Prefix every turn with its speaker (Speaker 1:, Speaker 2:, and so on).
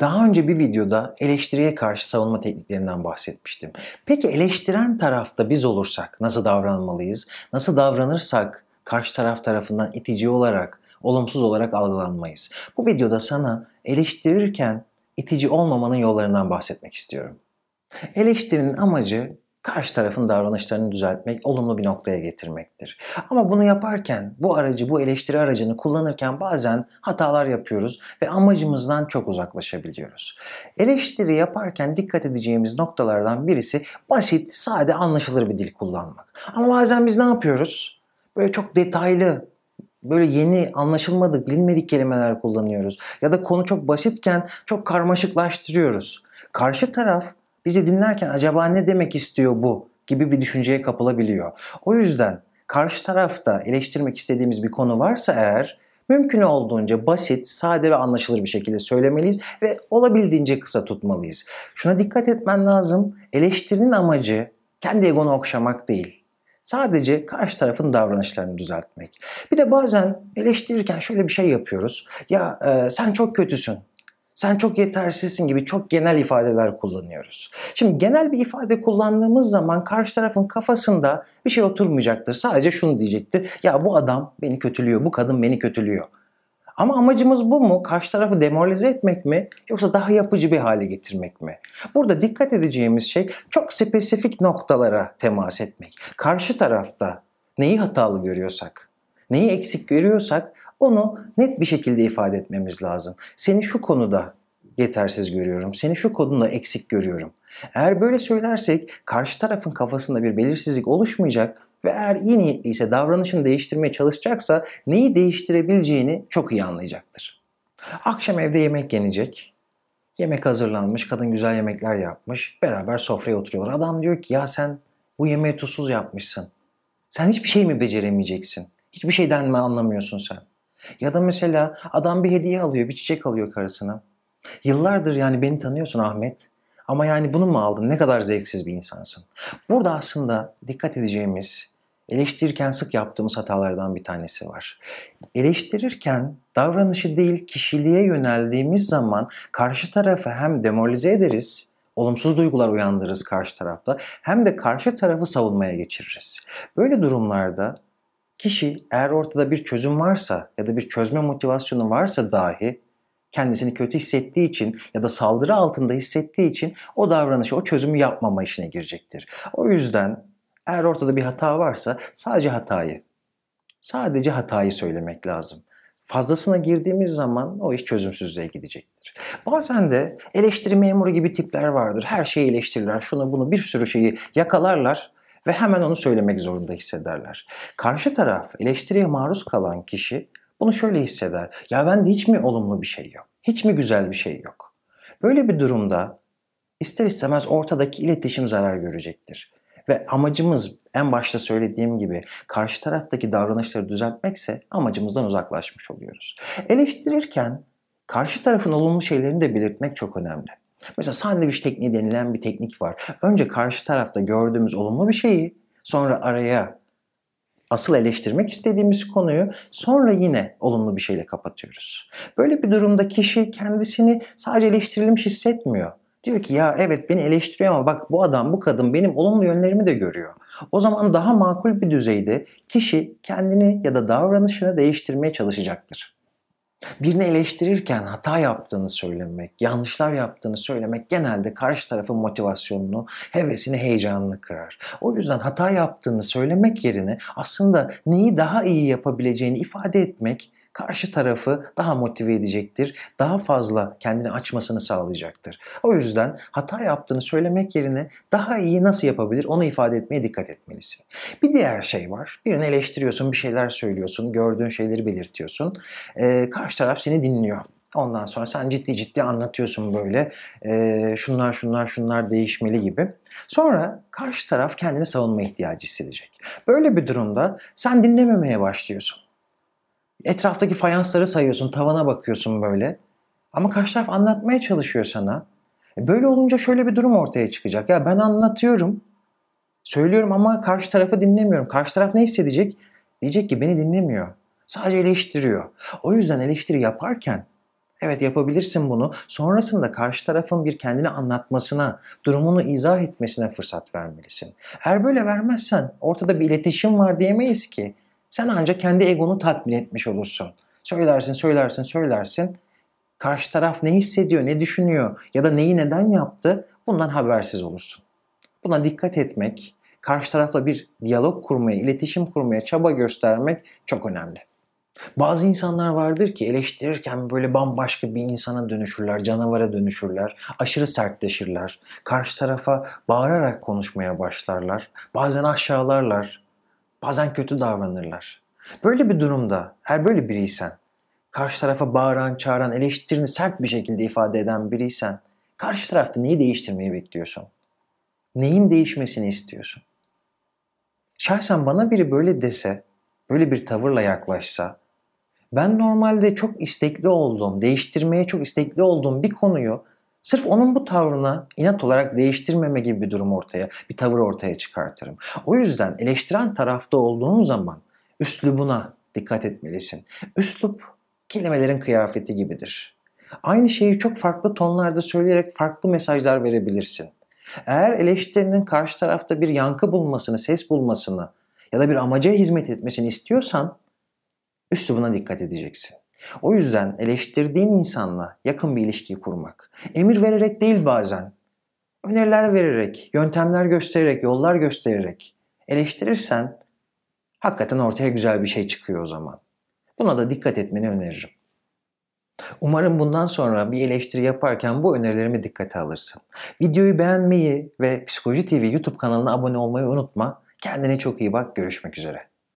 Speaker 1: Daha önce bir videoda eleştiriye karşı savunma tekniklerinden bahsetmiştim. Peki eleştiren tarafta biz olursak nasıl davranmalıyız? Nasıl davranırsak karşı taraf tarafından itici olarak, olumsuz olarak algılanmayız? Bu videoda sana eleştirirken itici olmamanın yollarından bahsetmek istiyorum. Eleştirinin amacı karşı tarafın davranışlarını düzeltmek, olumlu bir noktaya getirmektir. Ama bunu yaparken, bu aracı, bu eleştiri aracını kullanırken bazen hatalar yapıyoruz ve amacımızdan çok uzaklaşabiliyoruz. Eleştiri yaparken dikkat edeceğimiz noktalardan birisi basit, sade, anlaşılır bir dil kullanmak. Ama bazen biz ne yapıyoruz? Böyle çok detaylı, böyle yeni anlaşılmadık, bilinmedik kelimeler kullanıyoruz. Ya da konu çok basitken çok karmaşıklaştırıyoruz. Karşı taraf bizi dinlerken acaba ne demek istiyor bu gibi bir düşünceye kapılabiliyor. O yüzden karşı tarafta eleştirmek istediğimiz bir konu varsa eğer mümkün olduğunca basit, sade ve anlaşılır bir şekilde söylemeliyiz ve olabildiğince kısa tutmalıyız. Şuna dikkat etmen lazım. Eleştirinin amacı kendi egonu okşamak değil. Sadece karşı tarafın davranışlarını düzeltmek. Bir de bazen eleştirirken şöyle bir şey yapıyoruz. Ya e, sen çok kötüsün sen çok yetersizsin gibi çok genel ifadeler kullanıyoruz. Şimdi genel bir ifade kullandığımız zaman karşı tarafın kafasında bir şey oturmayacaktır. Sadece şunu diyecektir. Ya bu adam beni kötülüyor, bu kadın beni kötülüyor. Ama amacımız bu mu? Karşı tarafı demoralize etmek mi? Yoksa daha yapıcı bir hale getirmek mi? Burada dikkat edeceğimiz şey çok spesifik noktalara temas etmek. Karşı tarafta neyi hatalı görüyorsak, neyi eksik görüyorsak onu net bir şekilde ifade etmemiz lazım. Seni şu konuda yetersiz görüyorum. Seni şu konuda eksik görüyorum. Eğer böyle söylersek karşı tarafın kafasında bir belirsizlik oluşmayacak ve eğer iyi niyetliyse davranışını değiştirmeye çalışacaksa neyi değiştirebileceğini çok iyi anlayacaktır. Akşam evde yemek yenecek. Yemek hazırlanmış, kadın güzel yemekler yapmış. Beraber sofraya oturuyorlar. Adam diyor ki ya sen bu yemeği tuzsuz yapmışsın. Sen hiçbir şey mi beceremeyeceksin? Hiçbir şeyden mi anlamıyorsun sen? Ya da mesela adam bir hediye alıyor, bir çiçek alıyor karısına. Yıllardır yani beni tanıyorsun Ahmet. Ama yani bunu mu aldın? Ne kadar zevksiz bir insansın. Burada aslında dikkat edeceğimiz, eleştirirken sık yaptığımız hatalardan bir tanesi var. Eleştirirken davranışı değil kişiliğe yöneldiğimiz zaman karşı tarafı hem demoralize ederiz, olumsuz duygular uyandırırız karşı tarafta hem de karşı tarafı savunmaya geçiririz. Böyle durumlarda Kişi eğer ortada bir çözüm varsa ya da bir çözme motivasyonu varsa dahi kendisini kötü hissettiği için ya da saldırı altında hissettiği için o davranışı, o çözümü yapmama işine girecektir. O yüzden eğer ortada bir hata varsa sadece hatayı, sadece hatayı söylemek lazım. Fazlasına girdiğimiz zaman o iş çözümsüzlüğe gidecektir. Bazen de eleştiri memuru gibi tipler vardır. Her şeyi eleştirirler, şunu bunu bir sürü şeyi yakalarlar ve hemen onu söylemek zorunda hissederler. Karşı taraf eleştiriye maruz kalan kişi bunu şöyle hisseder. Ya bende hiç mi olumlu bir şey yok? Hiç mi güzel bir şey yok? Böyle bir durumda ister istemez ortadaki iletişim zarar görecektir. Ve amacımız en başta söylediğim gibi karşı taraftaki davranışları düzeltmekse amacımızdan uzaklaşmış oluyoruz. Eleştirirken karşı tarafın olumlu şeylerini de belirtmek çok önemli. Mesela sandviç tekniği denilen bir teknik var. Önce karşı tarafta gördüğümüz olumlu bir şeyi sonra araya asıl eleştirmek istediğimiz konuyu sonra yine olumlu bir şeyle kapatıyoruz. Böyle bir durumda kişi kendisini sadece eleştirilmiş hissetmiyor. Diyor ki ya evet beni eleştiriyor ama bak bu adam bu kadın benim olumlu yönlerimi de görüyor. O zaman daha makul bir düzeyde kişi kendini ya da davranışını değiştirmeye çalışacaktır. Birini eleştirirken hata yaptığını söylemek, yanlışlar yaptığını söylemek genelde karşı tarafın motivasyonunu, hevesini, heyecanını kırar. O yüzden hata yaptığını söylemek yerine aslında neyi daha iyi yapabileceğini ifade etmek karşı tarafı daha motive edecektir. Daha fazla kendini açmasını sağlayacaktır. O yüzden hata yaptığını söylemek yerine daha iyi nasıl yapabilir onu ifade etmeye dikkat etmelisin. Bir diğer şey var. Birini eleştiriyorsun, bir şeyler söylüyorsun, gördüğün şeyleri belirtiyorsun. Ee, karşı taraf seni dinliyor. Ondan sonra sen ciddi ciddi anlatıyorsun böyle e, şunlar şunlar şunlar değişmeli gibi. Sonra karşı taraf kendini savunma ihtiyacı hissedecek. Böyle bir durumda sen dinlememeye başlıyorsun. Etraftaki fayansları sayıyorsun, tavana bakıyorsun böyle. Ama karşı taraf anlatmaya çalışıyor sana. E böyle olunca şöyle bir durum ortaya çıkacak. Ya ben anlatıyorum, söylüyorum ama karşı tarafı dinlemiyorum. Karşı taraf ne hissedecek? Diyecek ki beni dinlemiyor. Sadece eleştiriyor. O yüzden eleştiri yaparken Evet yapabilirsin bunu. Sonrasında karşı tarafın bir kendini anlatmasına, durumunu izah etmesine fırsat vermelisin. Eğer böyle vermezsen ortada bir iletişim var diyemeyiz ki. Sen ancak kendi egonu tatmin etmiş olursun. Söylersin, söylersin, söylersin. Karşı taraf ne hissediyor, ne düşünüyor ya da neyi neden yaptı bundan habersiz olursun. Buna dikkat etmek, karşı tarafla bir diyalog kurmaya, iletişim kurmaya çaba göstermek çok önemli. Bazı insanlar vardır ki eleştirirken böyle bambaşka bir insana dönüşürler, canavara dönüşürler, aşırı sertleşirler. Karşı tarafa bağırarak konuşmaya başlarlar. Bazen aşağılarlar, bazen kötü davranırlar. Böyle bir durumda eğer böyle biriysen, karşı tarafa bağıran, çağıran, eleştirini sert bir şekilde ifade eden biriysen, karşı tarafta neyi değiştirmeyi bekliyorsun? Neyin değişmesini istiyorsun? Şahsen bana biri böyle dese, böyle bir tavırla yaklaşsa, ben normalde çok istekli olduğum, değiştirmeye çok istekli olduğum bir konuyu sırf onun bu tavrına inat olarak değiştirmeme gibi bir durum ortaya, bir tavır ortaya çıkartırım. O yüzden eleştiren tarafta olduğun zaman üslubuna dikkat etmelisin. Üslup kelimelerin kıyafeti gibidir. Aynı şeyi çok farklı tonlarda söyleyerek farklı mesajlar verebilirsin. Eğer eleştirinin karşı tarafta bir yankı bulmasını, ses bulmasını ya da bir amaca hizmet etmesini istiyorsan üslubuna dikkat edeceksin. O yüzden eleştirdiğin insanla yakın bir ilişki kurmak. Emir vererek değil bazen. Öneriler vererek, yöntemler göstererek, yollar göstererek eleştirirsen hakikaten ortaya güzel bir şey çıkıyor o zaman. Buna da dikkat etmeni öneririm. Umarım bundan sonra bir eleştiri yaparken bu önerilerimi dikkate alırsın. Videoyu beğenmeyi ve Psikoloji TV YouTube kanalına abone olmayı unutma. Kendine çok iyi bak. Görüşmek üzere.